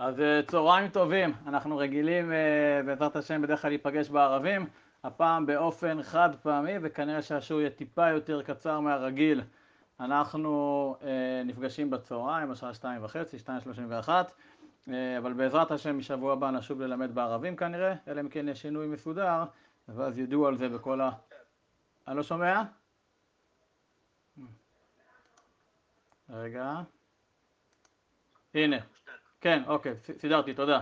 אז אה, צהריים טובים, אנחנו רגילים אה, בעזרת השם בדרך כלל להיפגש בערבים, הפעם באופן חד פעמי וכנראה שהשיעור יהיה טיפה יותר קצר מהרגיל. אנחנו אה, נפגשים בצהריים, בשעה שתיים וחצי, שתיים שלושים ואחת, אבל בעזרת השם משבוע הבא נשוב ללמד בערבים כנראה, אלא אם כן יש שינוי מסודר, ואז ידעו על זה בכל ה... אני לא שומע? רגע. הנה. כן, אוקיי, סידרתי, תודה.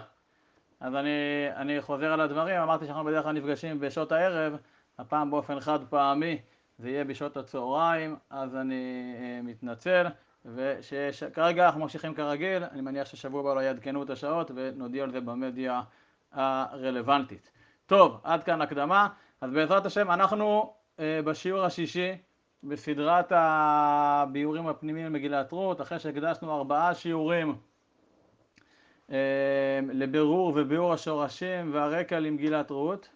אז אני, אני חוזר על הדברים, אמרתי שאנחנו בדרך כלל נפגשים בשעות הערב, הפעם באופן חד פעמי זה יהיה בשעות הצהריים, אז אני אה, מתנצל, וכרגע אנחנו ממשיכים כרגיל, אני מניח ששבוע הבא לא יעדכנו את השעות ונודיע על זה במדיה הרלוונטית. טוב, עד כאן הקדמה, אז בעזרת השם אנחנו אה, בשיעור השישי בסדרת הביאורים הפנימיים למגילת רות, אחרי שהקדשנו ארבעה שיעורים לבירור וביאור השורשים והרקע למגילת רות.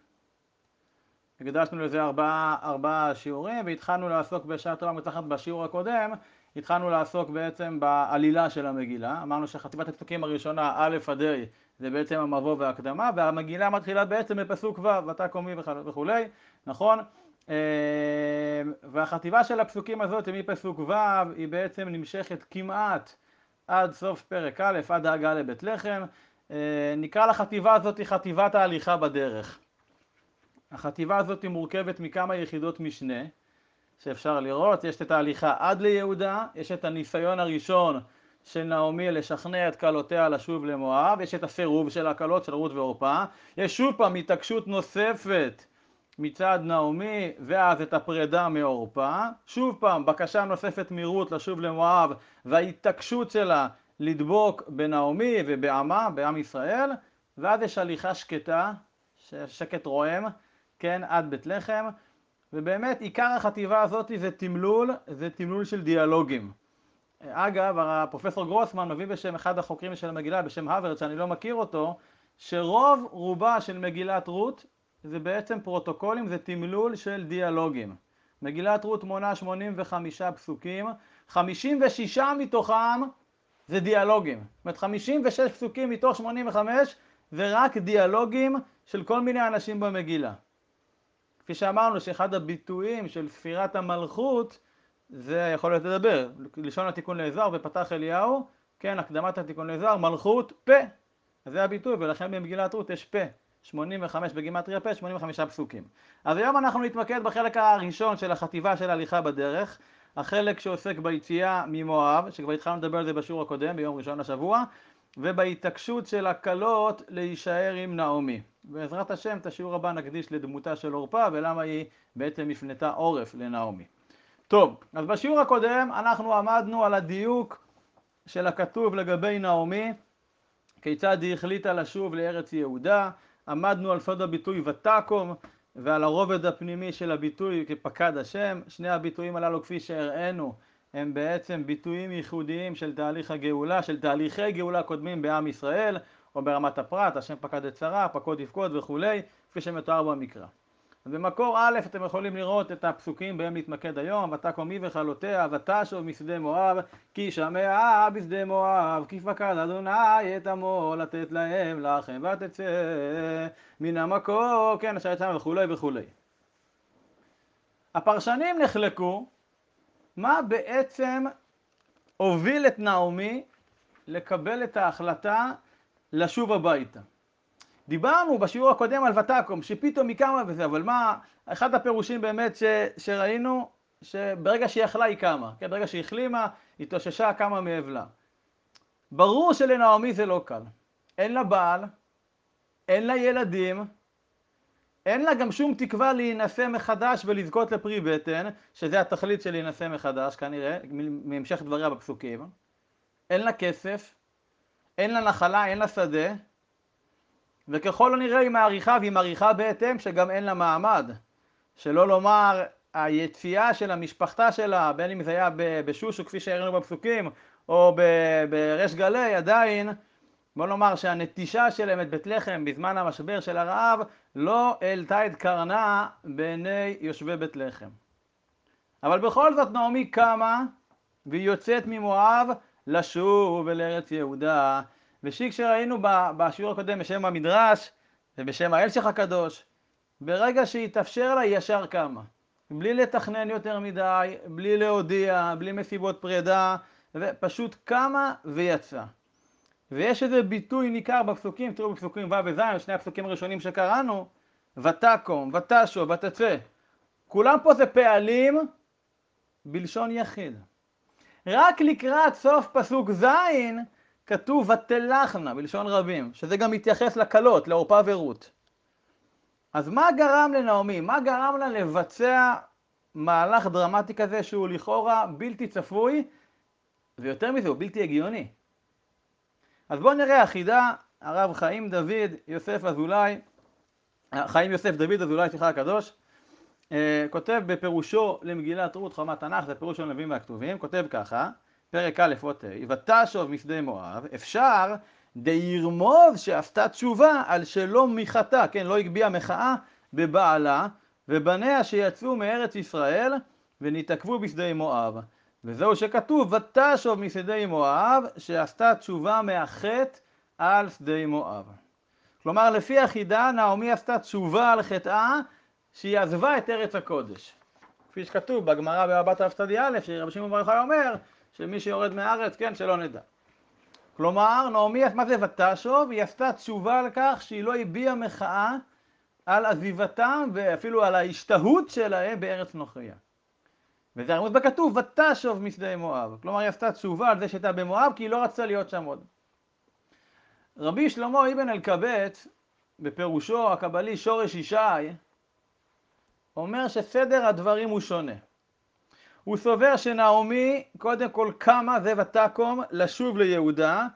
הקדשנו לזה ארבעה, ארבעה שיעורים והתחלנו לעסוק בשעה טובה מתחת בשיעור הקודם, התחלנו לעסוק בעצם בעלילה של המגילה, אמרנו שחטיבת הפסוקים הראשונה א' עד ה' זה בעצם המבוא וההקדמה והמגילה מתחילה בעצם בפסוק ו' ותקומי וכולי, נכון? אמ, והחטיבה של הפסוקים הזאת מפסוק ו' היא בעצם נמשכת כמעט עד סוף פרק א', עד ההגעה לבית לחם. אה, נקרא לחטיבה הזאת חטיבת ההליכה בדרך. החטיבה הזאת מורכבת מכמה יחידות משנה שאפשר לראות, יש את ההליכה עד ליהודה, יש את הניסיון הראשון של נעמי לשכנע את כלותיה לשוב למואב, יש את הסירוב של הכלות של רות ועורפה, יש שוב פעם התעקשות נוספת מצד נעמי ואז את הפרידה מעורפה, שוב פעם בקשה נוספת מרות לשוב למואב וההתעקשות שלה לדבוק בנעמי ובעמה, בעם ישראל, ואז יש הליכה שקטה, שקט רועם, כן, עד בית לחם, ובאמת עיקר החטיבה הזאת זה תמלול, זה תמלול של דיאלוגים. אגב, הפרופסור גרוסמן מביא בשם אחד החוקרים של המגילה, בשם הווארד, שאני לא מכיר אותו, שרוב רובה של מגילת רות זה בעצם פרוטוקולים, זה תמלול של דיאלוגים. מגילת רות מונה 85 פסוקים, 56 מתוכם זה דיאלוגים. זאת אומרת 56 פסוקים מתוך 85 זה רק דיאלוגים של כל מיני אנשים במגילה. כפי שאמרנו שאחד הביטויים של ספירת המלכות זה יכול להיות לדבר, לשון התיקון לזוהר ופתח אליהו, כן, הקדמת התיקון לזוהר, מלכות פה. אז זה הביטוי ולכן במגילת רות יש פה. 85 בגימטריה פה, 85 פסוקים. אז היום אנחנו נתמקד בחלק הראשון של החטיבה של ההליכה בדרך, החלק שעוסק ביציאה ממואב, שכבר התחלנו לדבר על זה בשיעור הקודם, ביום ראשון השבוע, ובהתעקשות של הכלות להישאר עם נעמי. בעזרת השם את השיעור הבא נקדיש לדמותה של עורפה ולמה היא בעצם הפנתה עורף לנעמי. טוב, אז בשיעור הקודם אנחנו עמדנו על הדיוק של הכתוב לגבי נעמי, כיצד היא החליטה לשוב לארץ יהודה, עמדנו על סוד הביטוי ותקום ועל הרובד הפנימי של הביטוי כפקד השם. שני הביטויים הללו כפי שהראינו הם בעצם ביטויים ייחודיים של תהליך הגאולה, של תהליכי גאולה קודמים בעם ישראל או ברמת הפרט, השם פקד את שרה, פקוד יפקוד וכולי, כפי שמתואר במקרא. במקור א' אתם יכולים לראות את הפסוקים בהם נתמקד היום, ותקומי וכלותיה ותשוב משדה מואב, כי שמעה בשדה מואב, כי פקד אדוני את עמו לתת להם לכם ותצא מן המקור, כן, אשר יצא וכולי וכולי. הפרשנים נחלקו מה בעצם הוביל את נעמי לקבל את ההחלטה לשוב הביתה. דיברנו בשיעור הקודם על ותקום, שפתאום היא קמה וזה, אבל מה, אחד הפירושים באמת ש, שראינו, שברגע שהיא אכלה היא קמה, כן, ברגע שהיא החלימה, היא התאוששה, קמה מאבלה. ברור שלנעמי זה לא קל. אין לה בעל, אין לה ילדים, אין לה גם שום תקווה להינשא מחדש ולזכות לפרי בטן, שזה התכלית של להינשא מחדש כנראה, מהמשך דבריה בפסוקים. אין לה כסף, אין לה נחלה, אין לה שדה, וככל הנראה היא מעריכה, והיא מעריכה בהתאם שגם אין לה מעמד. שלא לומר, היציאה של המשפחתה שלה, בין אם זה היה בשושו כפי שהראינו בפסוקים, או בריש גלי, עדיין, בוא נאמר שהנטישה שלהם את בית לחם בזמן המשבר של הרעב, לא העלתה את קרנה בעיני יושבי בית לחם. אבל בכל זאת נעמי קמה, והיא יוצאת ממואב לשוב אל ארץ יהודה, ושיק שראינו בשיעור הקודם בשם המדרש ובשם האלשך הקדוש, ברגע שהתאפשר לה היא ישר קמה. בלי לתכנן יותר מדי, בלי להודיע, בלי מסיבות פרידה, ופשוט קמה ויצאה. ויש איזה ביטוי ניכר בפסוקים, תראו בפסוקים ו' וז', שני הפסוקים הראשונים שקראנו, ותקום, ותשוב, ותצא. כולם פה זה פעלים בלשון יחיד. רק לקראת סוף פסוק ז' כתוב ותלכנה בלשון רבים, שזה גם מתייחס לכלות, לעורפה ורות. אז מה גרם לנעמי? מה גרם לה לבצע מהלך דרמטי כזה שהוא לכאורה בלתי צפוי, ויותר מזה הוא בלתי הגיוני? אז בואו נראה החידה, הרב חיים דוד יוסף אזולאי, חיים יוסף דוד אזולאי, סליחה הקדוש, אה, כותב בפירושו למגילת רות חומת תנ"ך, זה פירוש של הנביאים והכתובים, כותב ככה, פרק א' אות ה', ותשוב משדה מואב, אפשר דירמוז שעשתה תשובה על שלא מיחתה, כן, לא הגביעה מחאה בבעלה, ובניה שיצאו מארץ ישראל ונתעכבו בשדה מואב. וזהו שכתוב, ותשוב משדה מואב, שעשתה תשובה מהחטא על שדה מואב. כלומר, לפי החידה, נעמי עשתה תשובה על חטאה, שהיא עזבה את ארץ הקודש. כפי שכתוב בגמרא בבא תרצ"א, שרבי שמעון בר יוחאי אומר, שמי שיורד מהארץ, כן, שלא נדע. כלומר, נעמי, מה זה ותשוב? היא עשתה תשובה על כך שהיא לא הביעה מחאה על עזיבתם ואפילו על ההשתהות שלהם בארץ נוכריה. וזה הרמוז בכתוב, ותשוב משדה מואב. כלומר, היא עשתה תשובה על זה שהייתה במואב, כי היא לא רצתה להיות שם עוד. רבי שלמה אבן אלקבץ, בפירושו הקבלי שורש ישי, אומר שסדר הדברים הוא שונה. הוא סובר שנעמי קודם כל קמה זה ותקום לשוב ליהודה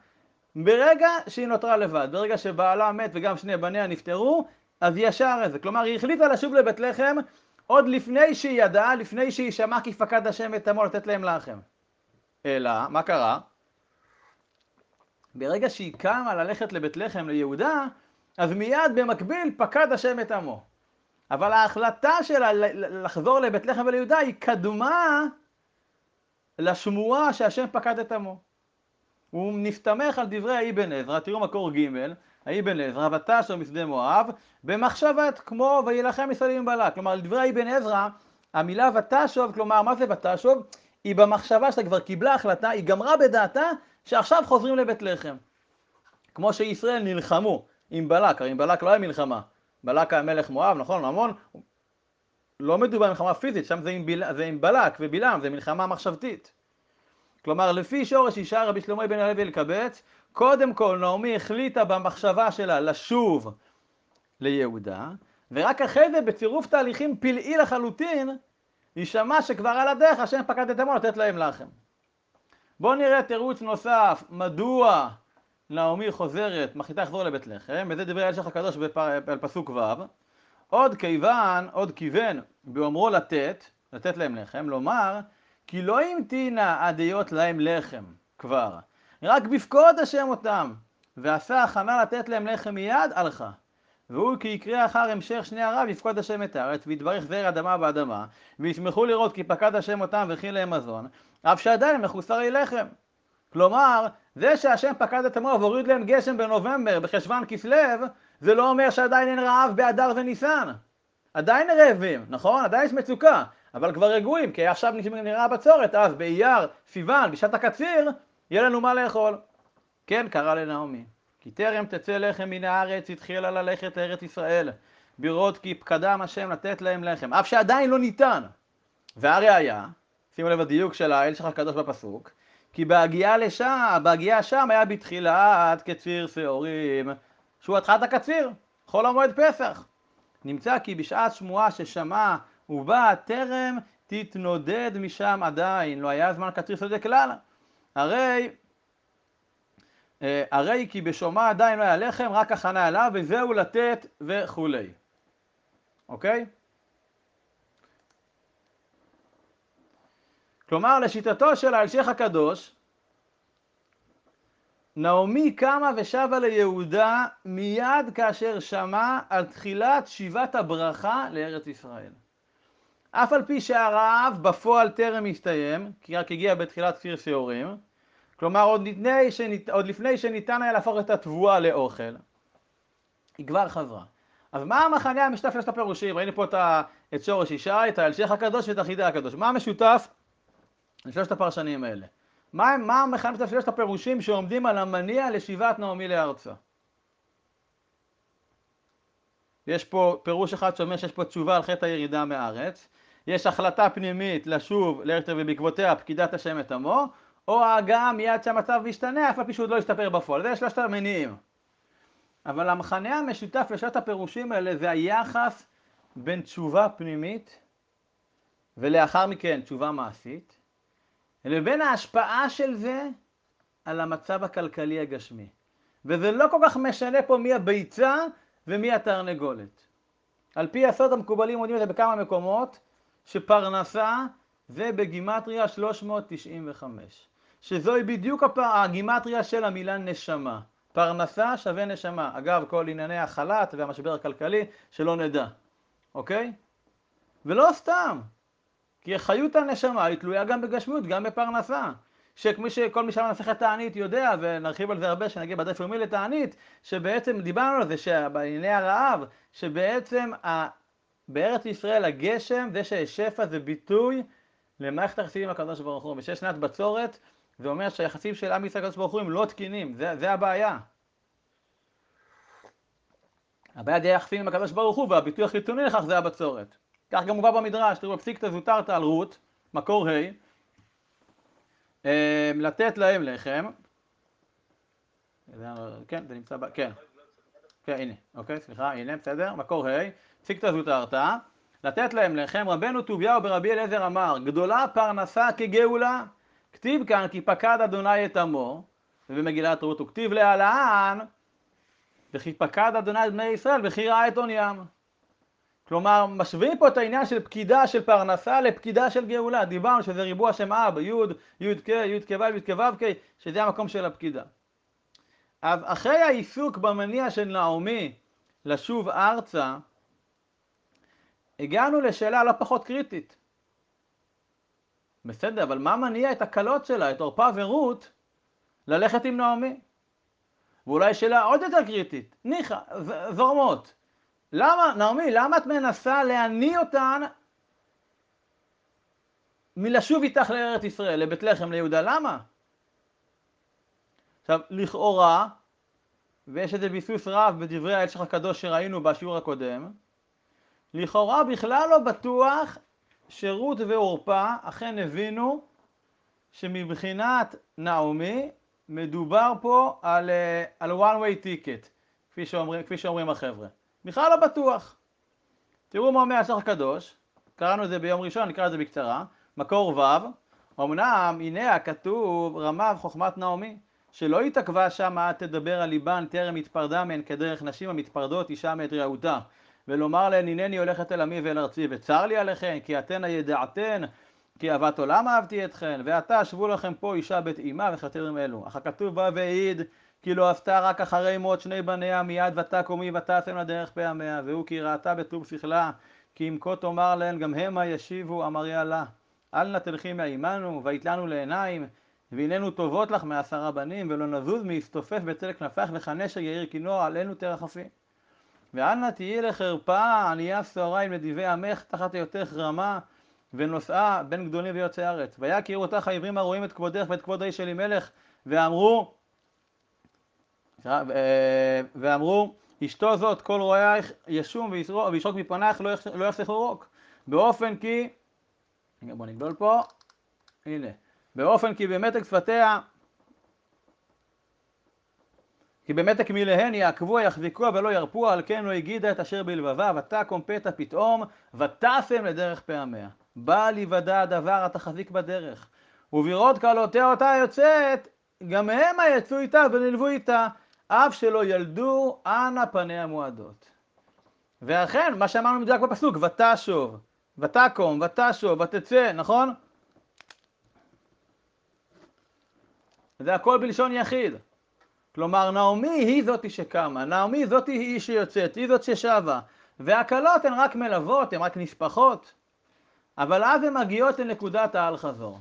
ברגע שהיא נותרה לבד, ברגע שבעלה מת וגם שני בניה נפטרו, אז ישר איזה. כלומר, היא החליטה לשוב לבית לחם עוד לפני שהיא ידעה, לפני שהיא שמעה כי פקד השם את עמו לתת להם לחם. אלא, מה קרה? ברגע שהיא קמה ללכת לבית לחם ליהודה, אז מיד במקביל פקד השם את עמו. אבל ההחלטה שלה לחזור לבית לחם וליהודה היא קדומה לשמועה שהשם פקד את עמו. הוא מסתמך על דברי האבן עזרא, תראו מקור ג', האבן עזרא, ותשר משדה מואב, במחשבת כמו וילחם ישראל עם בלק. כלומר, על דברי האבן עזרא, המילה ותשוב, כלומר, מה זה ותשוב? היא במחשבה שאתה כבר קיבלה החלטה, היא גמרה בדעתה שעכשיו חוזרים לבית לחם. כמו שישראל נלחמו עם בלק, הרי עם בלק לא היה מלחמה. בלק היה מלך מואב, נכון? המון. לא מדובר במלחמה פיזית, שם זה עם, ביל... זה עם בלק ובלעם, זה מלחמה מחשבתית. כלומר, לפי שורש אישה רבי שלמה בן הלוי אלקבץ, קודם כל נעמי החליטה במחשבה שלה לשוב ליהודה, ורק אחרי זה בצירוף תהליכים פלאי לחלוטין, היא שמעה שכבר על הדרך השם פקד את עמו לתת להם לחם. בואו נראה תירוץ נוסף, מדוע נעמי חוזרת, מחליטה לחזור לבית לחם, וזה דברי אלשך הקדוש על פסוק ו', עוד כיוון, עוד כיוון, באומרו לתת, לתת להם לחם, לומר, כי לא המתינה עד היות להם לחם כבר, רק בפקוד השם אותם, ועשה הכנה לתת להם לחם מיד, הלכה. והוא כי יקרה אחר המשך שני הרב יפקוד השם את הארץ, ויתברך זרע אדמה באדמה, וישמחו לראות כי פקד השם אותם וכי להם מזון, אף שעדיין מחוסרי לחם. כלומר, זה שהשם פקד את עמו והוריד להם גשם בנובמבר, בחשוון כסלו, זה לא אומר שעדיין אין רעב באדר וניסן. עדיין רעבים, נכון? עדיין יש מצוקה, אבל כבר רגועים, כי עכשיו נראה בצורת, אז באייר, סיוון, בשעת הקציר, יהיה לנו מה לאכול. כן, קרא לנעמי. כי טרם תצא לחם מן הארץ, התחילה ללכת לארץ ישראל, לראות כי פקדם השם לתת להם לחם, אף שעדיין לא ניתן. והראיה, שימו לב הדיוק של האל שלך הקדוש בפסוק, כי בהגיעה לשם, בהגיעה שם היה בתחילת כציר שעורים, שהוא התחלת הקציר, חול המועד פסח. נמצא כי בשעת שמועה ששמע ובא טרם תתנודד משם עדיין, לא היה זמן קציר שדה כלל. הרי, אה, הרי כי בשומע עדיין לא היה לחם, רק הכנה אליו, וזהו לתת וכולי. אוקיי? כלומר, לשיטתו של האלשיך הקדוש, נעמי קמה ושבה ליהודה מיד כאשר שמע על תחילת שיבת הברכה לארץ ישראל. אף על פי שהרעב בפועל טרם הסתיים, כי רק הגיע בתחילת כפיר שעורים, כלומר עוד לפני, שניתן, עוד לפני שניתן היה להפוך את התבואה לאוכל, היא כבר חזרה. אז מה המחנה המשותף של הפירושים? ראינו פה את, שורש ישי, את ההלשיך הקדוש ואת החידה הקדוש. מה המשותף לשלושת הפרשנים האלה? מה, מה המשותף של שלושת הפירושים שעומדים על המניע לשיבת נעמי לארצה? יש פה פירוש אחד שאומר שיש פה תשובה על חטא הירידה מהארץ, יש החלטה פנימית לשוב לארץ ובעקבותיה פקידת השם את עמו, או ההגעה מיד שהמצב משתנה, אף על פי שהוא לא ישתפר בפועל. זה שלושת המניעים. אבל המחנה המשותף לשלושת הפירושים האלה זה היחס בין תשובה פנימית ולאחר מכן תשובה מעשית, לבין ההשפעה של זה על המצב הכלכלי הגשמי. וזה לא כל כך משנה פה מי הביצה ומי התרנגולת. על פי הסוד המקובלים יודעים את זה בכמה מקומות, שפרנסה זה בגימטריה 395, שזוהי בדיוק הגימטריה של המילה נשמה. פרנסה שווה נשמה. אגב, כל ענייני החל"ת והמשבר הכלכלי, שלא נדע, אוקיי? ולא סתם, כי חיות הנשמה היא תלויה גם בגשמיות, גם בפרנסה. שכמי שכל מי שלמד מסכת תענית יודע, ונרחיב על זה הרבה כשנגיע בדף יומי לתענית, שבעצם דיברנו על זה שבענייני הרעב, שבעצם ה... בארץ ישראל הגשם, זה שיש שפע זה ביטוי למערכת היחסים עם הקדוש ברוך הוא. ושיש שנת בצורת, זה אומר שהיחסים של עם ישראל הקדוש ברוך הוא הם לא תקינים, זה, זה הבעיה. הבעיה זה היחסים עם הקדוש ברוך הוא, והביטוי החיצוני לכך זה הבצורת. כך גם מובא במדרש, תראו בפסיקתא זוטרת על רות, מקור ה', אמ, לתת להם לחם, כן, זה נמצא, ב... כן, כן, הנה, אוקיי, סליחה, הנה, בסדר, מקור ה', פסיקתא זוטרת, לתת להם לחם, רבנו טוביהו ברבי אליעזר אמר, גדולה פרנסה כגאולה, כתיב כאן כי פקד אדוני את עמו, ובמגילת רות הוא כתיב להלן, וכי פקד אדוני את בני ישראל וכי ראה את עוניים. כלומר, משווים פה את העניין של פקידה של פרנסה לפקידה של גאולה. דיברנו שזה ריבוע שם אב, י', י' כ', י' כ' ו', י' כ' ו' שזה המקום של הפקידה. אז אחרי העיסוק במניע של נעמי לשוב ארצה, הגענו לשאלה לא פחות קריטית. בסדר, אבל מה מניע את הקלות שלה, את עורפה ורות, ללכת עם נעמי? ואולי שאלה עוד יותר קריטית, ניחא, זורמות. למה, נעמי, למה את מנסה להניא אותן מלשוב איתך לארץ ישראל, לבית לחם, ליהודה? למה? עכשיו, לכאורה, ויש איזה ביסוס רב בדברי האל שלך הקדוש שראינו בשיעור הקודם, לכאורה בכלל לא בטוח שרות ועורפה אכן הבינו שמבחינת נעמי מדובר פה על, אה, על one way ticket, כפי שאומרים, כפי שאומרים החבר'ה. בכלל לא בטוח. תראו מה אומר הסך הקדוש, קראנו את זה ביום ראשון, נקרא את זה בקצרה, מקור ו', אמנם הנה הכתוב רמב חוכמת נעמי, שלא התעכבה שמה תדבר על ליבן טרם התפרדה מהן כדרך נשים המתפרדות אישה מאת רעותה, ולומר להן הנני הולכת אל עמי ואל ארצי וצר לי עליכן כי אתנה ידעתן כי אהבת עולם אהבתי אתכן ועתה שבו לכם פה אישה בית אימה וחתרים אלו אך הכתוב בא והעיד כי לא עשתה רק אחרי מות שני בניה מיד ותקומי ותעשם לדרך פעמיה והוא כי ראתה בטוב שכלה כי אם כה תאמר להן גם המה ישיבו אמריה לה אל נא תלכי מעמנו ויתלנו לעיניים והננו טובות לך מעשרה בנים ולא נזוז מהסתופף בצל כנפך וכנשר יאיר כינור עלינו תרחפי ואל נא תהיי לחרפה ענייה סוהריים לדיבי עמך תחת היותך רמה ונושאה בין גדולים ויוצאי ארץ ויכירו אותך העברים הרואים את כבודך ואת כבוד האיש אלימלך ואמרו ואמרו אשתו זאת כל רואייך ישום וישרוק מפנייך לא יחסך רוק. באופן כי בוא נגדול פה הנה. באופן כי במתק שפתיה כי במתק מיליהן יעקבוה יחזיקוה ולא ירפוה על כן לא הגידה את אשר בלבבה ותקום פתע פתאום ותשם לדרך פעמיה. בא להיוודע הדבר התחזיק בדרך. ובראות קלותיה אותה יוצאת גם המה יצאו איתה ונלוו איתה אף שלא ילדו אנה פניה מועדות ואכן מה שאמרנו מדויק בפסוק ותשוב ותקום ותשוב ותצא נכון? זה הכל בלשון יחיד. כלומר נעמי היא זאתי שקמה, נעמי זאתי היא שיוצאת, היא זאת ששבה. והקלות הן רק מלוות, הן רק נספחות. אבל אז הן מגיעות לנקודת האל חזור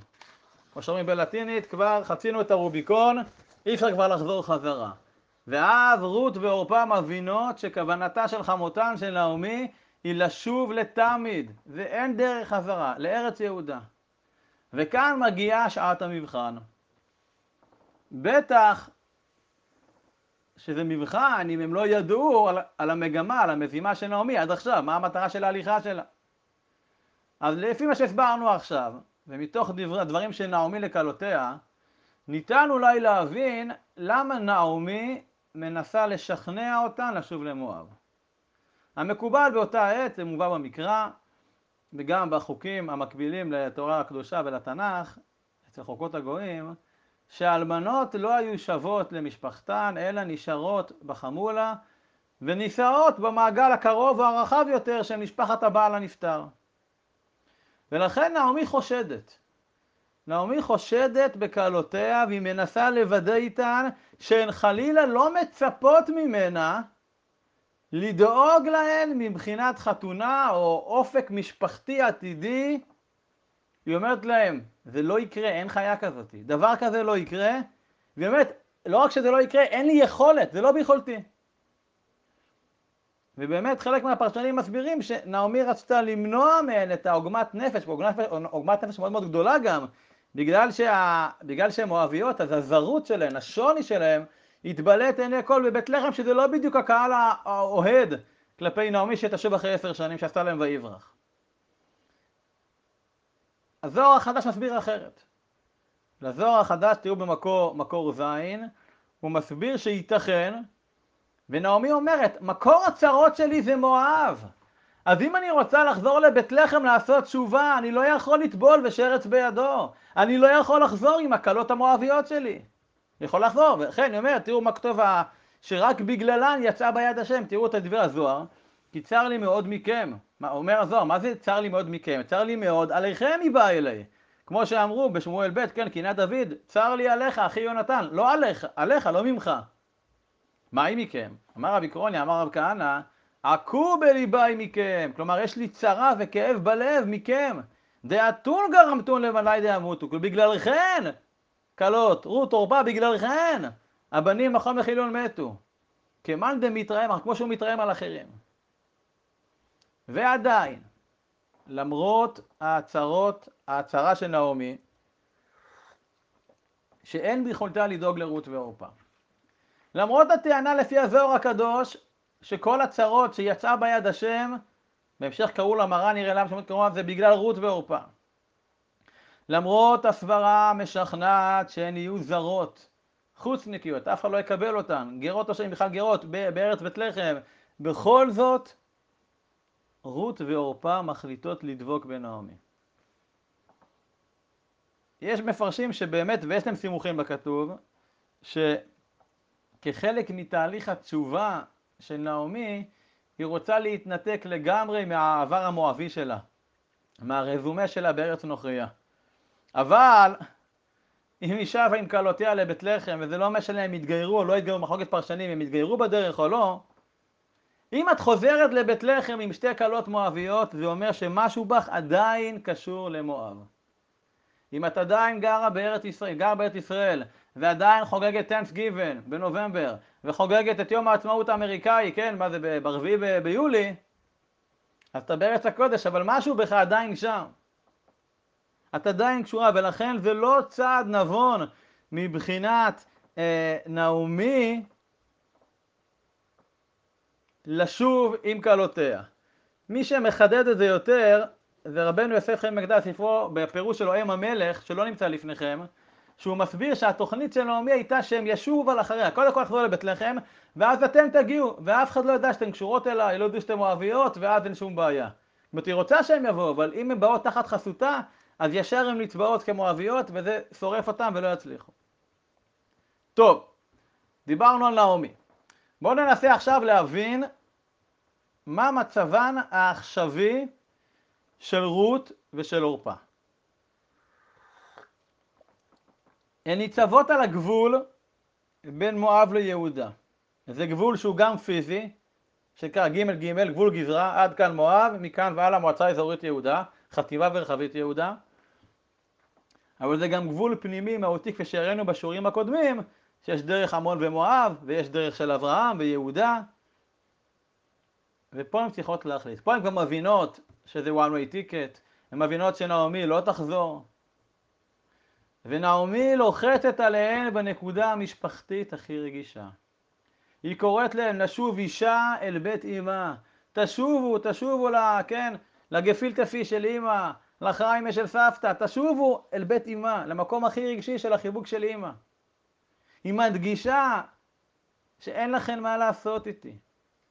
כמו שאומרים בלטינית, כבר חצינו את הרוביקון, אי אפשר כבר לחזור חזרה. ואז רות ועורפה מבינות שכוונתה של חמותן של נעמי היא לשוב לתמיד, ואין דרך חזרה, לארץ יהודה. וכאן מגיעה שעת המבחן. בטח שזה מבחן אם הם לא ידעו על, על המגמה, על המזימה של נעמי עד עכשיו, מה המטרה של ההליכה שלה. אז לפי מה שהסברנו עכשיו, ומתוך דבר, דברים של נעמי לכלותיה, ניתן אולי להבין למה נעמי מנסה לשכנע אותן לשוב למואב. המקובל באותה עת, זה מובא במקרא, וגם בחוקים המקבילים לתורה הקדושה ולתנ"ך, אצל חוקות הגויים, שהאלמנות לא היו שוות למשפחתן, אלא נשארות בחמולה ונישאות במעגל הקרוב או הרחב יותר של משפחת הבעל הנפטר. ולכן נעמי חושדת. נעמי חושדת בקלותיה והיא מנסה לוודא איתן שהן חלילה לא מצפות ממנה לדאוג להן מבחינת חתונה או אופק משפחתי עתידי. היא אומרת להם, זה לא יקרה, אין חיה כזאת, דבר כזה לא יקרה, באמת, לא רק שזה לא יקרה, אין לי יכולת, זה לא ביכולתי. ובאמת חלק מהפרשנים מסבירים שנעמי רצתה למנוע מהן את העוגמת נפש, עוגמת נפש מאוד מאוד גדולה גם, בגלל, שה... בגלל שהן אוהביות, אז הזרות שלהן, השוני שלהן, התבלט עיני כל בבית לחם, שזה לא בדיוק הקהל האוהד כלפי נעמי שתשוב אחרי עשר שנים שעשתה להם ויברח. הזוהר החדש מסביר אחרת. לזוהר החדש, תראו במקור מקור ז', הוא מסביר שייתכן, ונעמי אומרת, מקור הצרות שלי זה מואב. אז אם אני רוצה לחזור לבית לחם לעשות תשובה, אני לא יכול לטבול ושרץ בידו. אני לא יכול לחזור עם הקלות המואביות שלי. אני יכול לחזור, ולכן אני אומר, תראו מה כתוב שרק בגללן יצאה ביד השם, תראו את דברי הזוהר, כי צר לי מאוד מכם. מה, אומר הזוהר, מה זה צר לי מאוד מכם? צר לי מאוד, עליכם היא באה אליי. כמו שאמרו בשמואל ב', כן, קינת דוד, צר לי עליך, אחי יונתן, לא עליך, עליך, לא ממך. מה היא מכם? אמר רבי קרוני, אמר רב כהנא, עקו בליבי מכם, כלומר יש לי צרה וכאב בלב מכם. דאתון גרמתון לבני דאמותו, בגללכן, כלות, רות עורפה, בגללכן, הבנים מכון וחילון מתו. כמאן דמתרעם, כמו שהוא מתרעם על אחרים. ועדיין, למרות ההצהרות, ההצהרה של נעמי, שאין ביכולתה לדאוג לרות ועורפה. למרות הטענה לפי הזוהר הקדוש, שכל הצרות שיצאה ביד השם, בהמשך קראו לה מראה נראה למה שמות קראו זה בגלל רות ועורפה. למרות הסברה המשכנעת שהן יהיו זרות, חוצניקיות, אף אחד לא יקבל אותן, גרות או שהן בכלל גרות בארץ בית לחם, בכל זאת רות ועורפה מחליטות לדבוק בנעמי. יש מפרשים שבאמת, ויש להם סימוכים בכתוב, שכחלק מתהליך התשובה של נעמי, היא רוצה להתנתק לגמרי מהעבר המואבי שלה, מהרזומה שלה בארץ נוכריה. אבל אם היא שבה עם כלותיה לבית לחם, וזה לא משנה אם יתגיירו או לא יתגיירו, מחלוקת פרשנים, אם יתגיירו בדרך או לא, אם את חוזרת לבית לחם עם שתי כלות מואביות, זה אומר שמשהו בך עדיין קשור למואב. אם את עדיין גרה בארץ ישראל, גרה בארץ ישראל, ועדיין חוגגת Thanksgiving בנובמבר, וחוגגת את יום העצמאות האמריקאי, כן, מה זה, ברביעי ביולי, אז אתה בארץ הקודש, אבל משהו בך עדיין שם. את עדיין קשורה, ולכן זה לא צעד נבון מבחינת אה, נעמי לשוב עם כלותיה. מי שמחדד את זה יותר זה רבנו יוסף חיים מקדש, ספרו בפירוש שלו אם המלך, שלא נמצא לפניכם, שהוא מסביר שהתוכנית של נעמי הייתה שהם ישובו על אחריה, קודם כל יחזרו לבית לחם, ואז אתם תגיעו, ואף אחד לא ידע שאתן קשורות אליי, לא ידעו שאתן אוהביות, ואז אין שום בעיה. זאת אומרת, היא רוצה שהם יבואו, אבל אם הן באות תחת חסותה, אז ישר הן נצבעות כמואביות, וזה שורף אותם ולא יצליחו. טוב, דיברנו על נעמי. בואו ננסה עכשיו להבין מה מצבן העכשווי של רות ושל עורפה. הן ניצבות על הגבול בין מואב ליהודה. זה גבול שהוא גם פיזי, שנקרא ג' ג', גבול גזרה, עד כאן מואב, מכאן והלאה מועצה אזורית יהודה, חטיבה ורחבית יהודה. אבל זה גם גבול פנימי מהותי כפי שהראינו בשיעורים הקודמים, שיש דרך עמון ומואב, ויש דרך של אברהם ויהודה, ופה הן צריכות להחליט. פה הן גם מבינות שזה one way ticket, הן מבינות שנעמי לא תחזור, ונעמי לוחצת עליהן בנקודה המשפחתית הכי רגישה. היא קוראת להם לשוב אישה אל בית אמה. תשובו, תשובו לה, כן, לגפילטה פי של אמא, לחריימה של סבתא, תשובו אל בית אמה, למקום הכי רגשי של החיבוק של אמא. היא מדגישה שאין לכן מה לעשות איתי.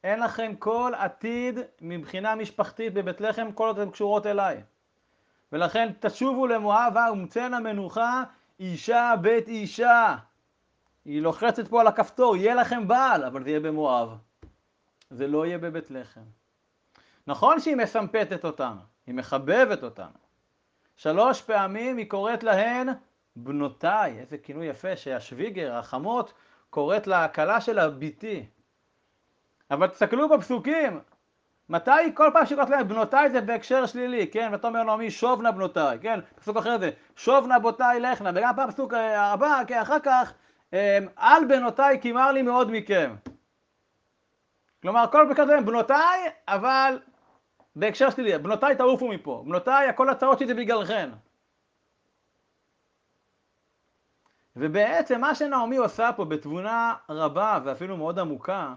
אין לכן כל עתיד מבחינה משפחתית בבית לחם, כל עוד הן קשורות אליי. ולכן תשובו למואב ומצאנה מנוחה אישה בית אישה. היא לוחצת פה על הכפתור, יהיה לכם בעל, אבל זה יהיה במואב. זה לא יהיה בבית לחם. נכון שהיא מסמפתת אותנו, היא מחבבת אותנו. שלוש פעמים היא קוראת להן בנותיי, איזה כינוי יפה שהשוויגר, החמות, קוראת לכלה שלה ביתי. אבל תסתכלו בפסוקים, מתי כל פעם שקוראת להם בנותיי זה בהקשר שלילי, כן? ואתה אומר נעמי שוב נא בנותיי, כן? פסוק אחרי זה, שוב נא בותיי לכנה, וגם פעם פסוק הבא, כן, אחר כך, אמ, על בנותיי כי מר לי מאוד מכם. כלומר, כל פעם להם בנותיי, אבל בהקשר שלילי, בנותיי תעופו מפה, בנותיי, הכל הצעות שלי זה בגללכן. ובעצם מה שנעמי עושה פה בתבונה רבה ואפילו מאוד עמוקה,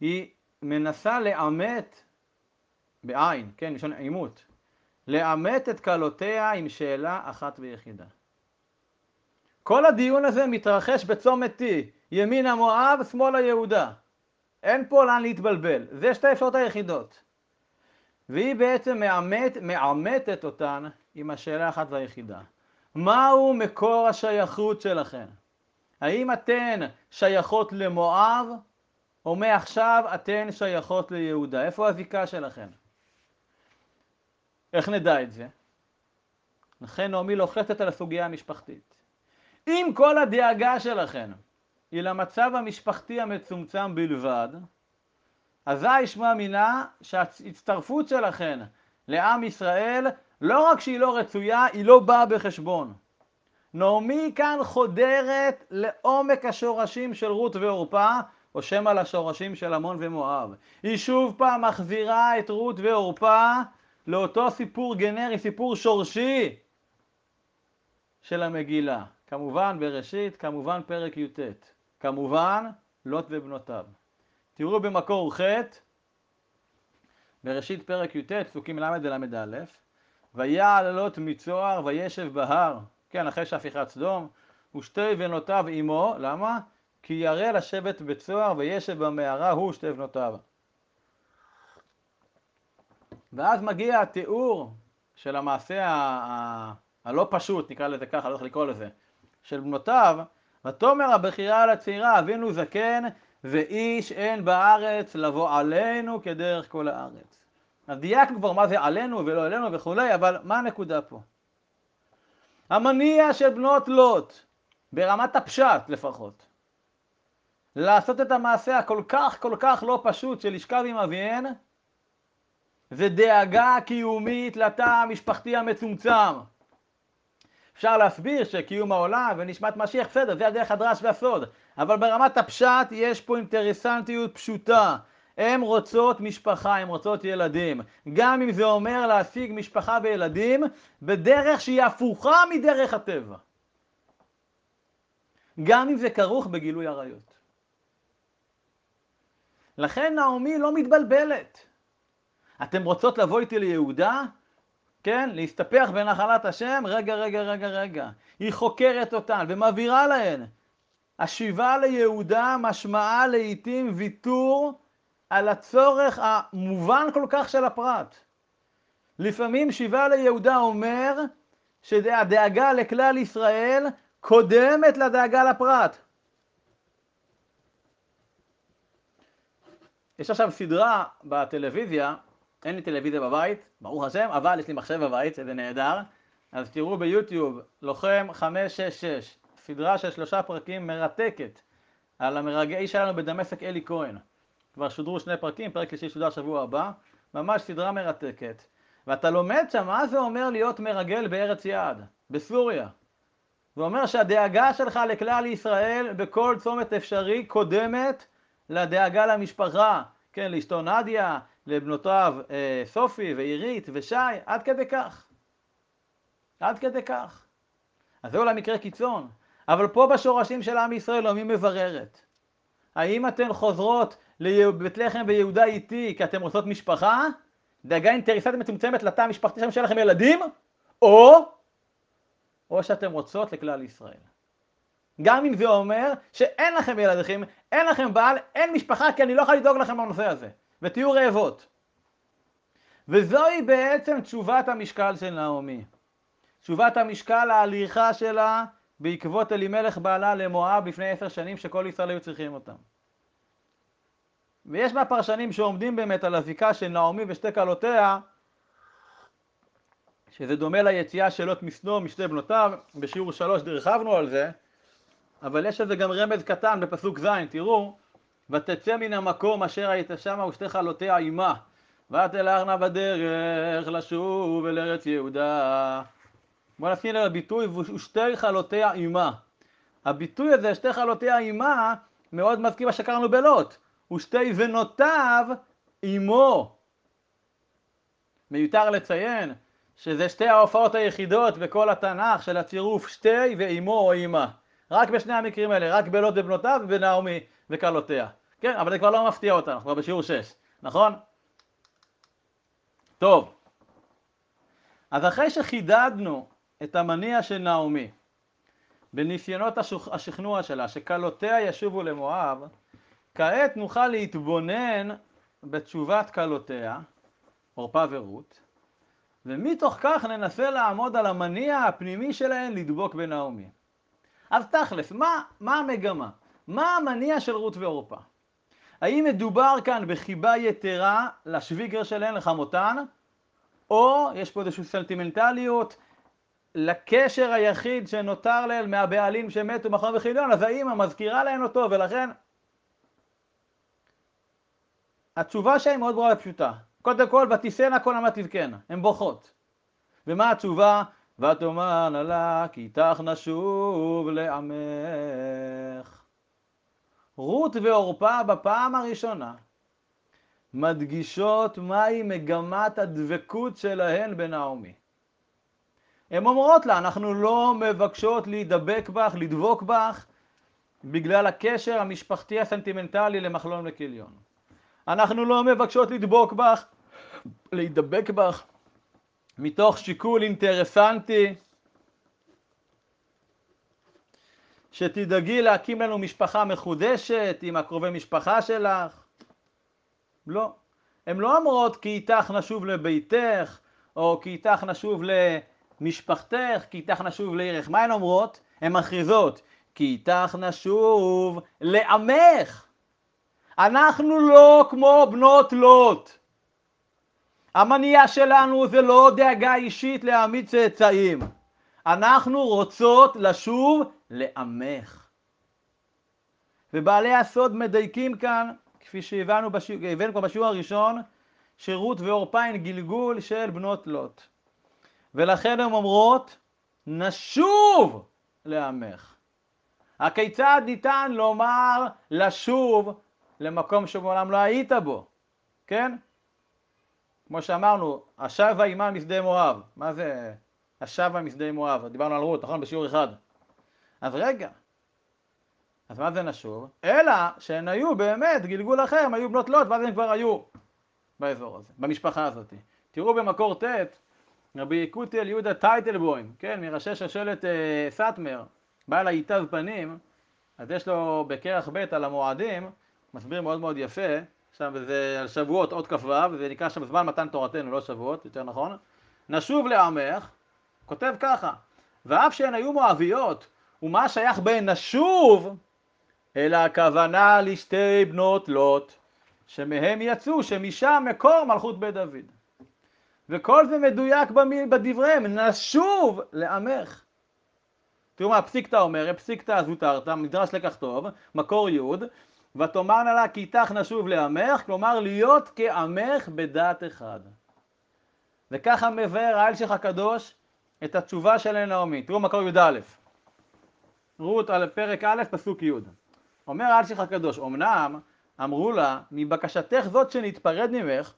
היא מנסה לאמת, בעין, כן, לשון עימות, לאמת את כלותיה עם שאלה אחת ויחידה. כל הדיון הזה מתרחש בצומת T, ימינה מואב, שמאלה יהודה. אין פה לאן להתבלבל, זה שתי אפשרות היחידות. והיא בעצם מאמת, מאמתת אותן עם השאלה האחת והיחידה. מהו מקור השייכות שלכן? האם אתן שייכות למואב, או מעכשיו אתן שייכות ליהודה? איפה הזיקה שלכן? איך נדע את זה? לכן נעמי לוחצת על הסוגיה המשפחתית. אם כל הדאגה שלכן היא למצב המשפחתי המצומצם בלבד, אזי ישמע מינה שההצטרפות שלכן לעם ישראל לא רק שהיא לא רצויה, היא לא באה בחשבון. נעמי כאן חודרת לעומק השורשים של רות ועורפה, או שמא לשורשים של עמון ומואב. היא שוב פעם מחזירה את רות ועורפה לאותו סיפור גנרי, סיפור שורשי של המגילה. כמובן בראשית, כמובן פרק י"ט. כמובן לוט ובנותיו. תראו במקור ח' בראשית פרק י"ט, פסוקים ל' ול"א, ויעל לוט מצוהר וישב בהר, כן, אחרי שהפיכת סדום, ושתי בנותיו עמו, למה? כי ירא לשבת בצוהר וישב במערה הוא ושתי בנותיו. ואז מגיע התיאור של המעשה הלא פשוט, נקרא לזה ככה, לא צריך לקרוא לזה, של בנותיו, ותאמר הבכירה על הצעירה, אבינו זקן, ואיש אין בארץ לבוא עלינו כדרך כל הארץ. אז דייקנו כבר מה זה עלינו ולא עלינו וכולי, אבל מה הנקודה פה? המניע של בנות לוט, ברמת הפשט לפחות, לעשות את המעשה הכל כך כל כך לא פשוט של לשכב עם אביהן, זה דאגה קיומית לתא המשפחתי המצומצם. אפשר להסביר שקיום העולם ונשמת משיח, בסדר, זה הדרך הדרש והסוד, אבל ברמת הפשט יש פה אינטרסנטיות פשוטה. הן רוצות משפחה, הן רוצות ילדים. גם אם זה אומר להשיג משפחה וילדים בדרך שהיא הפוכה מדרך הטבע. גם אם זה כרוך בגילוי עריות. לכן נעמי לא מתבלבלת. אתם רוצות לבוא איתי ליהודה? כן? להסתפח בנחלת השם? רגע, רגע, רגע, רגע. היא חוקרת אותן ומבהירה להן. השיבה ליהודה משמעה לעיתים ויתור על הצורך המובן כל כך של הפרט. לפעמים שיבה ליהודה אומר שהדאגה לכלל ישראל קודמת לדאגה לפרט. יש עכשיו סדרה בטלוויזיה, אין לי טלוויזיה בבית, ברוך השם, אבל יש לי מחשב בבית, שזה נהדר, אז תראו ביוטיוב, לוחם 566, סדרה של שלושה פרקים מרתקת על המרגעי שלנו בדמשק אלי כהן. כבר שודרו שני פרקים, פרק שלישי שודר שבוע הבא, ממש סדרה מרתקת. ואתה לומד שם מה זה אומר להיות מרגל בארץ יעד. בסוריה. זה אומר שהדאגה שלך לכלל ישראל בכל צומת אפשרי קודמת לדאגה למשפחה, כן, לאשתו נדיה, לבנותיו אה, סופי ועירית ושי, עד כדי כך. עד כדי כך. אז זה אולי מקרה קיצון, אבל פה בשורשים של עם ישראל נעמי מבררת. האם אתן חוזרות לבית לחם ויהודה איתי כי אתן רוצות משפחה? דאגה אינטרסנטית מצומצמת לתא המשפחתי שם שלכם ילדים? או, או שאתן רוצות לכלל ישראל. גם אם זה אומר שאין לכם ילדים, אין לכם בעל, אין משפחה, כי אני לא יכול לדאוג לכם בנושא הזה, ותהיו רעבות. וזוהי בעצם תשובת המשקל של נעמי. תשובת המשקל ההליכה שלה בעקבות אלימלך בעלה למואב לפני עשר שנים שכל ישראל היו צריכים אותם. ויש מהפרשנים שעומדים באמת על הזיקה של נעמי ושתי כלותיה, שזה דומה ליציאה של לוט מסדום משתי בנותיו, בשיעור שלוש דרחבנו על זה, אבל יש לזה גם רמז קטן בפסוק ז', תראו, ותצא מן המקום אשר היית שמה ושתי חלותיה עמה, ותלכנה בדרך לשוב אל ארץ יהודה. בואו נשים לב לביטוי ושתי חלותיה עמה. הביטוי הזה, שתי חלותיה עמה, מאוד מזכיר מה שקראנו בלוט. ושתי בנותיו עמו. מיותר לציין שזה שתי ההופעות היחידות בכל התנ"ך של הצירוף שתי ועמו או עמה. רק בשני המקרים האלה, רק בלוט ובנותיו ובנעמי וכלותיה. כן, אבל זה כבר לא מפתיע אותנו, כבר בשיעור 6, נכון? טוב, אז אחרי שחידדנו את המניע של נעמי בניסיונות השכנוע שלה, שכלותיה ישובו למואב, כעת נוכל להתבונן בתשובת כלותיה, עורפה ורות, ומתוך כך ננסה לעמוד על המניע הפנימי שלהן לדבוק בנעמי. אז תכלס, מה, מה המגמה? מה המניע של רות ועורפה? האם מדובר כאן בחיבה יתרה לשוויגר שלהן, לחמותן, או יש פה איזושהי סנטימנטליות לקשר היחיד שנותר להן מהבעלים שמתו מכון וחיליון, אז האמא מזכירה להן אותו, ולכן התשובה שלהם מאוד ברורה ופשוטה. קודם כל, ותישאנה כל עמת תבכנה, הן בוכות. ומה התשובה? ותאמרנה לה כי איתך נשוב לעמך. רות ועורפה בפעם הראשונה מדגישות מהי מגמת הדבקות שלהן בנעמי. הן אומרות לה, אנחנו לא מבקשות להידבק בך, לדבוק בך, בגלל הקשר המשפחתי הסנטימנטלי למחלון וכליון. אנחנו לא מבקשות לדבוק בך, להידבק בך, מתוך שיקול אינטרסנטי, שתדאגי להקים לנו משפחה מחודשת עם הקרובי משפחה שלך. לא. הן לא אומרות כי איתך נשוב לביתך, או כי איתך נשוב למשפחתך, כי איתך נשוב לעירך. מה הן אומרות? הן מכריזות, כי איתך נשוב לעמך. אנחנו לא כמו בנות לוט. המניע שלנו זה לא דאגה אישית להעמיד צאצאים. אנחנו רוצות לשוב לעמך. ובעלי הסוד מדייקים כאן, כפי שהבנו בשיעור, כבר בשיעור הראשון, שרות ועורפה הן גלגול של בנות לוט. ולכן הן אומרות, נשוב לעמך. הכיצד ניתן לומר לשוב למקום שמעולם לא היית בו, כן? כמו שאמרנו, השבה עמה משדה מואב. מה זה השבה משדה מואב? דיברנו על רות, נכון? בשיעור אחד. אז רגע, אז מה זה נשוב? אלא שהן היו באמת גלגול אחר, הם היו בנות לוט, ואז הם כבר היו באזור הזה, במשפחה הזאת. תראו במקור ט', רבי יקותיאל יהודה טייטלבוים, כן, מראשי שושלת אה, סאטמר, בעל היטב פנים, אז יש לו בכרך ב' על המועדים, מסביר מאוד מאוד יפה, עכשיו זה על שבועות עוד כ"ו, וזה נקרא שם זמן מתן תורתנו, לא שבועות, יותר נכון. נשוב לעמך, כותב ככה, ואף שהן היו מואביות, ומה שייך בהן נשוב, אלא הכוונה לשתי בנות לוט, שמהם יצאו, שמשם מקור מלכות בית דוד. וכל זה מדויק בדבריהם, נשוב לעמך. תראו מה הפסיקתא אומר, הפסיקתא זוטרתא, מדרש לקח טוב, מקור י', ותאמרנה לה כי איתך נשוב לעמך, כלומר להיות כעמך בדעת אחד. וככה מבאר האלשיך הקדוש את התשובה של נעמי. תראו מקור י"א. רות על פרק א', פסוק י'. אומר האלשיך הקדוש, אמנם אמרו לה, מבקשתך זאת שנתפרד ממך,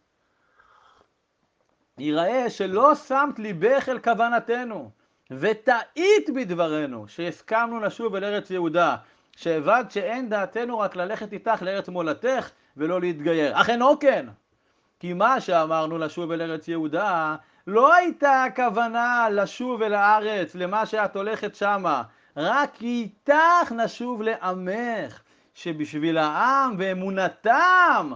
יראה שלא שמת ליבך אל כוונתנו, וטעית בדברנו, שהסכמנו לשוב אל ארץ יהודה, שהבנת שאין דעתנו רק ללכת איתך לארץ מולדתך ולא להתגייר. אך אינו כן, כי מה שאמרנו לשוב אל ארץ יהודה, לא הייתה הכוונה לשוב אל הארץ, למה שאת הולכת שמה, רק איתך נשוב לעמך, שבשביל העם ואמונתם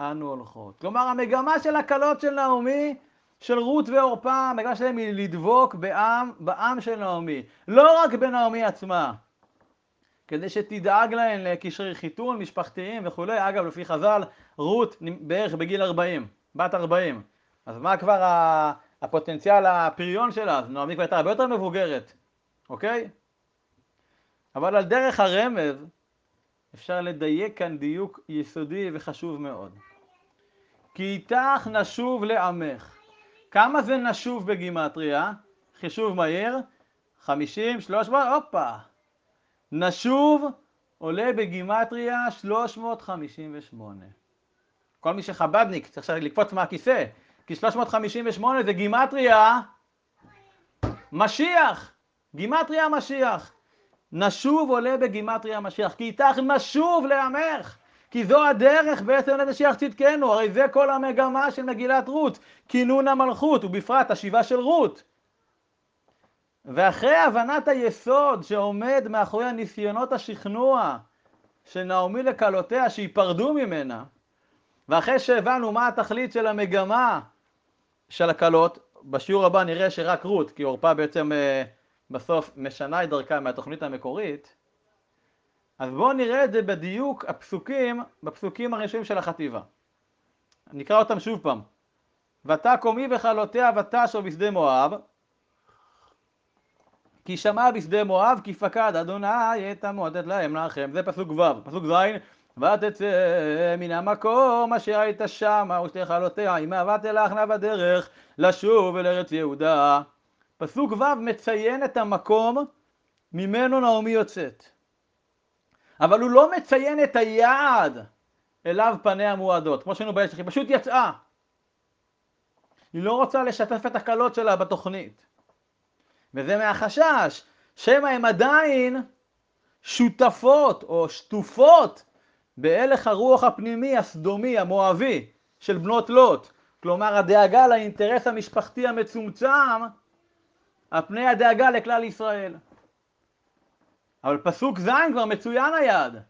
אנו הולכות. כלומר, המגמה של הקלות של נעמי, של רות ועורפה, המגמה שלהם היא לדבוק בעם, בעם של נעמי, לא רק בנעמי עצמה, כדי שתדאג להן לקשרי חיתון, משפחתיים וכולי. אגב, לפי חז"ל, רות בערך בגיל 40, בת 40. אז מה כבר הפוטנציאל הפריון שלה? אז נעמי כבר הייתה הרבה יותר מבוגרת, אוקיי? אבל על דרך הרמז אפשר לדייק כאן דיוק יסודי וחשוב מאוד. כי איתך נשוב לעמך. כמה זה נשוב בגימטריה? חישוב מהיר, 50, 300, הופה. נשוב עולה בגימטריה 358. כל מי שחבדניק צריך עכשיו לקפוץ מהכיסא, כי 358 זה גימטריה משיח, גימטריה משיח. נשוב עולה בגימטריה משיח, כי איתך נשוב לעמך, כי זו הדרך בעצם למשיח צדקנו, הרי זה כל המגמה של מגילת רות, כינון המלכות, ובפרט השיבה של רות. ואחרי הבנת היסוד שעומד מאחורי הניסיונות השכנוע של נעמי לכלותיה שייפרדו ממנה, ואחרי שהבנו מה התכלית של המגמה של הכלות, בשיעור הבא נראה שרק רות, כי עורפה בעצם אה, בסוף משנה את דרכה מהתוכנית המקורית, אז בואו נראה את זה בדיוק הפסוקים, בפסוקים הראשונים של החטיבה. נקרא אותם שוב פעם. ותקומי בכלותיה ותשו בשדה מואב, כי שמע בשדה מואב כי פקד אדוני את המועדת להם לכם. זה פסוק ו'. פסוק ז' ותצא מן המקום אשר היית שמה ושתי חלותיה עמה ותלכנה בדרך לשוב אל ארץ יהודה. פסוק ו' מציין את המקום ממנו נעמי יוצאת. אבל הוא לא מציין את היעד אליו פניה מועדות, כמו שהיינו בעצם, היא פשוט יצאה. היא לא רוצה לשתף את הקלות שלה בתוכנית. וזה מהחשש, שמא הן עדיין שותפות או שטופות בהלך הרוח הפנימי הסדומי, המואבי, של בנות לוט. כלומר, הדאגה לאינטרס המשפחתי המצומצם על פני הדאגה לכלל ישראל. אבל פסוק ז' כבר מצוין היעד,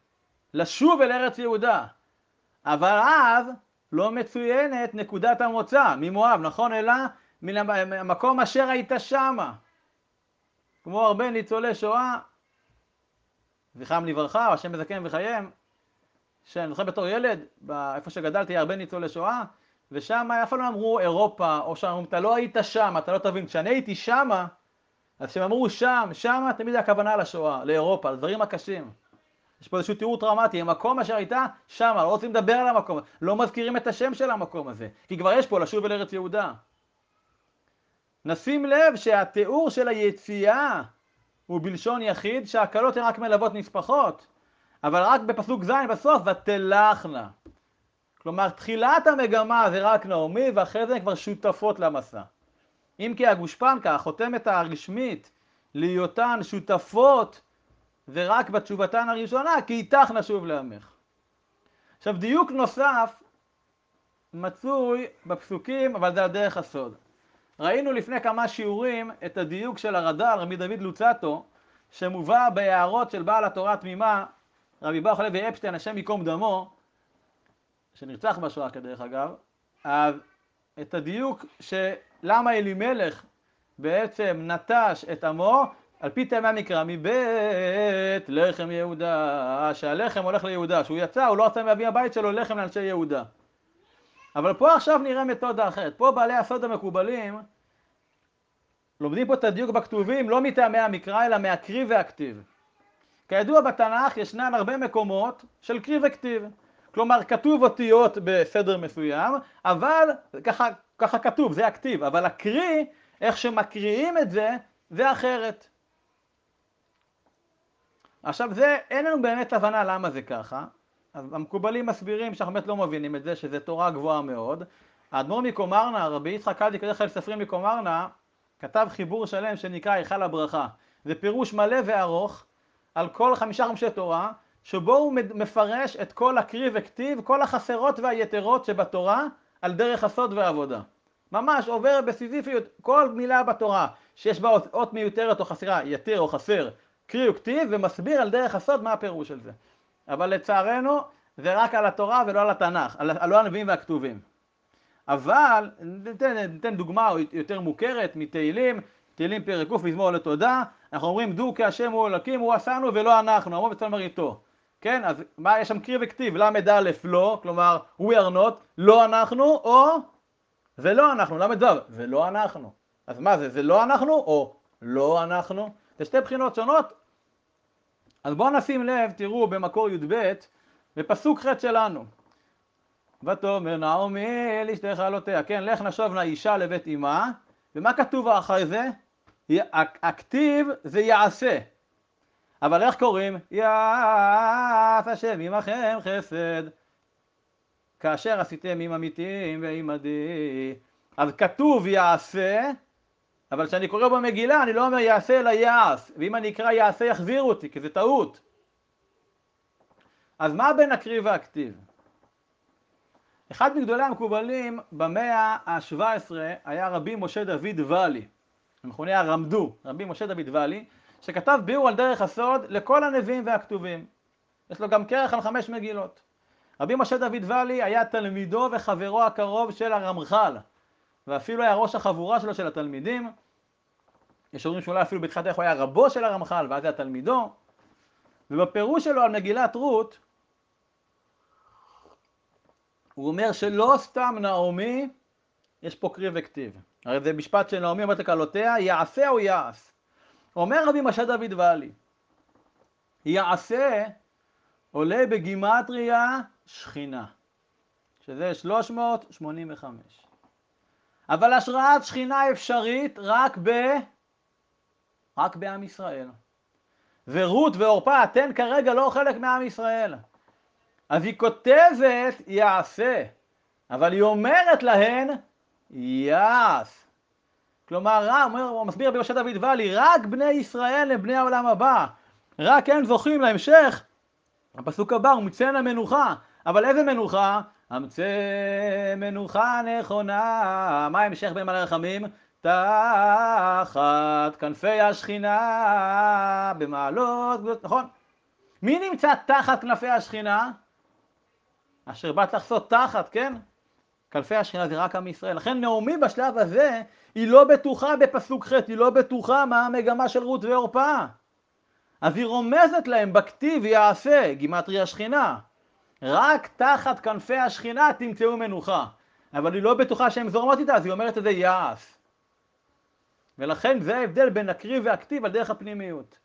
לשוב אל ארץ יהודה. אבל אז לא מצוינת נקודת המוצא ממואב, נכון? אלא מן המקום אשר היית שמה. כמו הרבה ניצולי שואה, זכרם לברכה, השם מזכם וחייהם, שאני זוכר בתור ילד, איפה שגדלתי הרבה ניצולי שואה, ושם אף פעם לא אמרו אירופה, או שאמרו, אתה לא היית שם, אתה לא תבין. כשאני הייתי שמה, אז כשהם אמרו שם, שמה תמיד הכוונה לשואה, לאירופה, לדברים הקשים. יש פה איזשהו תיאור טראומטי, המקום אשר הייתה שמה, לא רוצים לדבר על המקום, לא מזכירים את השם של המקום הזה, כי כבר יש פה לשוב אל ארץ יהודה. נשים לב שהתיאור של היציאה הוא בלשון יחיד, שהקלות הן רק מלוות נספחות, אבל רק בפסוק ז' בסוף, ותלכנה. כלומר, תחילת המגמה זה רק נעמי, ואחרי זה הן כבר שותפות למסע. אם כי הגושפנקה, החותמת הרשמית, להיותן שותפות, זה רק בתשובתן הראשונה, כי איתך נשוב לעמך. עכשיו, דיוק נוסף מצוי בפסוקים, אבל זה הדרך הסוד. ראינו לפני כמה שיעורים את הדיוק של הרד"ל, רבי דוד לוצטו, שמובא בהערות של בעל התורה התמימה, רבי ברוך לוי אפשטיין, השם ייקום דמו, שנרצח בשואה כדרך אגב, אז את הדיוק שלמה אלימלך בעצם נטש את עמו, על פי טעמי המקרא, מבית לחם יהודה, שהלחם הולך ליהודה, שהוא יצא, הוא לא רצה מאבי הבית שלו לחם לאנשי יהודה. אבל פה עכשיו נראה מתודה אחרת. פה בעלי הסוד המקובלים לומדים פה את הדיוק בכתובים לא מטעמי המקרא אלא מהקריא והכתיב. כידוע בתנ"ך ישנן הרבה מקומות של קריא וכתיב. כלומר כתוב אותיות בסדר מסוים, אבל ככה, ככה כתוב, זה הכתיב, אבל הקריא איך שמקריאים את זה, זה אחרת. עכשיו זה, אין לנו באמת הבנה למה זה ככה, אז המקובלים מסבירים שאנחנו באמת לא מבינים את זה, שזה תורה גבוהה מאוד. האדמו"ר מקומרנה, רבי יצחק קלדי קדוש חייל ספרים מקומרנה, כתב חיבור שלם שנקרא היכל הברכה. זה פירוש מלא וארוך על כל חמישה חמשי תורה, שבו הוא מפרש את כל הקריא וכתיב, כל החסרות והיתרות שבתורה, על דרך הסוד והעבודה. ממש עובר בסיזיפיות כל מילה בתורה שיש בה אות מיותרת או חסרה, יתר או חסר, קריא וכתיב, ומסביר על דרך הסוד מה הפירוש של זה. אבל לצערנו זה רק על התורה ולא על התנ"ך, על, על לא הנביאים והכתובים. אבל ניתן, ניתן דוגמה יותר מוכרת מתהילים, תהילים פרק ק' מזמור לתודה, אנחנו אומרים דו כי השם הוא אלוקים הוא עשנו ולא אנחנו, אמרו בצלם מריתו. כן, אז מה יש שם קריא וכתיב, ל"א לא, כלומר we are not, לא אנחנו, או ולא אנחנו, ל"ו, ולא אנחנו. אז מה זה, זה לא אנחנו או לא אנחנו? זה שתי בחינות שונות. אז בואו נשים לב, תראו במקור י"ב, בפסוק ח' שלנו. ותאמר נעמי אל אשתי חלותיה, כן, לך נשוב נא אישה לבית אמה, ומה כתוב אחרי זה? הכתיב זה יעשה. אבל איך קוראים? יעש השם עמכם חסד. כאשר עשיתם עם אמיתיים ועם עדי. אז כתוב יעשה, אבל כשאני קורא במגילה אני לא אומר יעשה אלא יעש, ואם אני אקרא יעשה יחזירו אותי, כי זה טעות. אז מה בין הקריא והכתיב? אחד מגדולי המקובלים במאה ה-17 היה רבי משה דוד ואלי, המכונה הרמדו, רבי משה דוד ואלי, שכתב ביאור על דרך הסוד לכל הנביאים והכתובים. יש לו גם כרך על חמש מגילות. רבי משה דוד ואלי היה תלמידו וחברו הקרוב של הרמח"ל, ואפילו היה ראש החבורה שלו של התלמידים. יש אומרים שאולי אפילו בתחילת איך הוא היה רבו של הרמח"ל ואז היה תלמידו. ובפירוש שלו על מגילת רות, הוא אומר שלא סתם נעמי, יש פה קריא וכתיב. הרי זה משפט של נעמי אומרת לקלותיה, יעשה או יעש. אומר רבי משה דוד ואלי, יעשה עולה בגימטריה שכינה, שזה 385. אבל השראת שכינה אפשרית רק ב... רק בעם ישראל. ורות ועורפה, אתן כרגע לא חלק מעם ישראל. אז היא כותבת יעשה, אבל היא אומרת להן יעש. כלומר, הוא מסביר ביושע דוד ואלי, רק בני ישראל הם בני העולם הבא. רק הם זוכים להמשך. הפסוק הבא הוא מצא למנוחה. אבל איזה מנוחה? המצא מנוחה נכונה. מה ההמשך בין מלא רחמים? תחת כנפי השכינה במעלות, נכון? מי נמצא תחת כנפי השכינה? אשר באת לחסות תחת, כן? כנפי השכינה זה רק עם ישראל. לכן נעמי בשלב הזה היא לא בטוחה בפסוק ח', היא לא בטוחה מה המגמה של רות ועורפה. אז היא רומזת להם בכתיב יעשה, גימטרי השכינה. רק תחת כנפי השכינה תמצאו מנוחה. אבל היא לא בטוחה שהן זורמות איתה, אז היא אומרת את זה יעש. ולכן זה ההבדל בין הקריב והכתיב על דרך הפנימיות.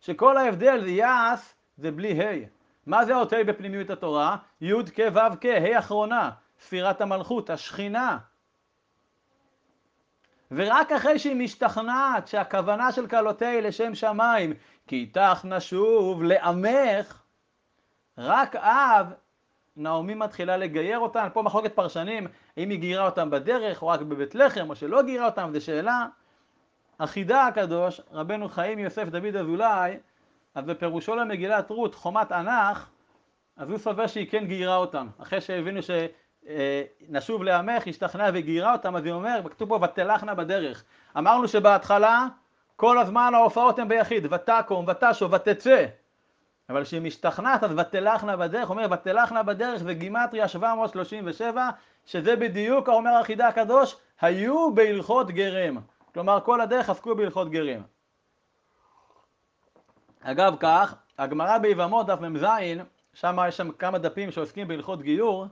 שכל ההבדל זה יעש זה בלי ה'. מה זה האות ה' בפנימיות התורה? י' כ' ו' כ', ה' אחרונה, ספירת המלכות, השכינה. ורק אחרי שהיא משתכנעת שהכוונה של כלותיה היא לשם שמיים, כי איתך נשוב לעמך, רק אז נעמי מתחילה לגייר אותם, פה מחלוקת פרשנים, האם היא גיירה אותם בדרך או רק בבית לחם או שלא גיירה אותם, זו שאלה. החידה הקדוש, רבנו חיים יוסף דוד אזולאי, אז בפירושו למגילת רות, חומת ענך, אז הוא סובר שהיא כן גיירה אותם. אחרי שהבינו שנשוב לעמך, השתכנעה וגיירה אותם, אז היא אומר, כתוב פה ותלכנה בדרך. אמרנו שבהתחלה כל הזמן ההופעות הן ביחיד, ותקום, ותשוב, ותצא. אבל כשהיא משתכנעת אז ותלכנה בדרך, אומר ותלכנה בדרך זה גימטריה 737, שזה בדיוק, אומר החידה הקדוש, היו בהלכות גרם. כלומר כל הדרך עסקו בהלכות גרם. אגב כך, הגמרא ביבמות דף מ"ז, שם יש שם כמה דפים שעוסקים בהלכות גיור,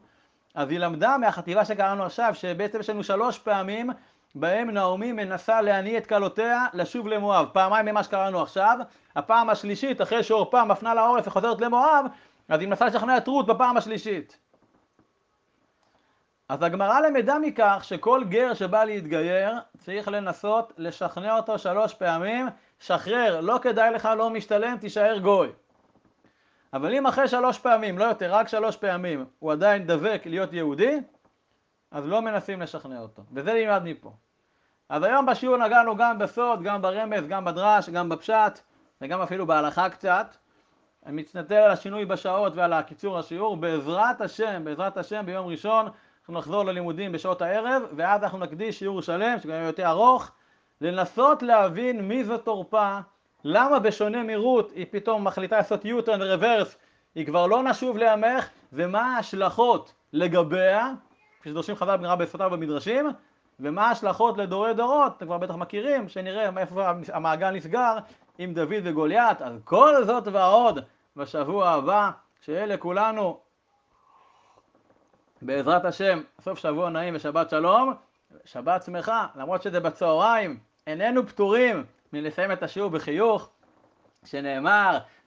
אז היא למדה מהחטיבה שקראנו עכשיו, שבעצם יש לנו שלוש פעמים בהם נעמי מנסה להניא את כלותיה לשוב למואב. פעמיים ממה שקראנו עכשיו, הפעם השלישית, אחרי שעורפה מפנה לעורף וחוזרת למואב, אז היא מנסה לשכנע את רות בפעם השלישית. אז הגמרא למדה מכך שכל גר שבא להתגייר צריך לנסות לשכנע אותו שלוש פעמים שחרר, לא כדאי לך, לא משתלם, תישאר גוי. אבל אם אחרי שלוש פעמים, לא יותר, רק שלוש פעמים, הוא עדיין דבק להיות יהודי, אז לא מנסים לשכנע אותו. וזה נלמד מפה. אז היום בשיעור נגענו גם בסוד, גם ברמז, גם בדרש, גם בפשט, וגם אפילו בהלכה קצת. אני מתנצל על השינוי בשעות ועל הקיצור השיעור. בעזרת השם, בעזרת השם, ביום ראשון אנחנו נחזור ללימודים בשעות הערב, ואז אנחנו נקדיש שיעור שלם, שגם יהיה יותר ארוך, לנסות להבין מי זאת תורפה, למה בשונה מרות היא פתאום מחליטה לעשות U-turn reverse, היא כבר לא נשוב לעמך, ומה ההשלכות לגביה, כפי שדורשים חז"ל בגמרא בשפתיו במדרשים, ומה ההשלכות לדורי דורות, אתם כבר בטח מכירים, שנראה איפה המעגל נסגר עם דוד וגוליית, אז כל זאת ועוד בשבוע הבא, שיהיה לכולנו בעזרת השם סוף שבוע נעים ושבת שלום, שבת שמחה, למרות שזה בצהריים, איננו פטורים מלסיים את השיעור בחיוך, שנאמר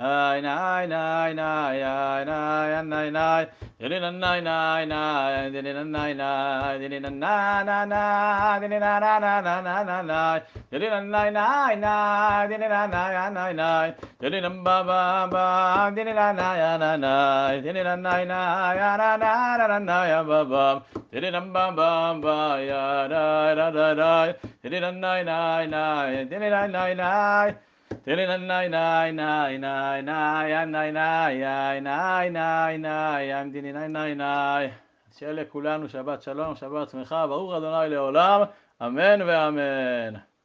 nine nine nine nine nine nine nine did nine nine nine did nine nine nine did nine nine nine did nine nine nine nine nine nine did nine nine nine nine did nine nine nine nine did nine ba ba ba did nine nine nine nine did nine nine nine nine nine nine nine ba ba did nine ba ba ba ya da da da da did nine nine nine nine did nine nine nine שיהיה לכולנו שבת שלום, שבת שמחה, ברוך ה' לעולם, אמן ואמן.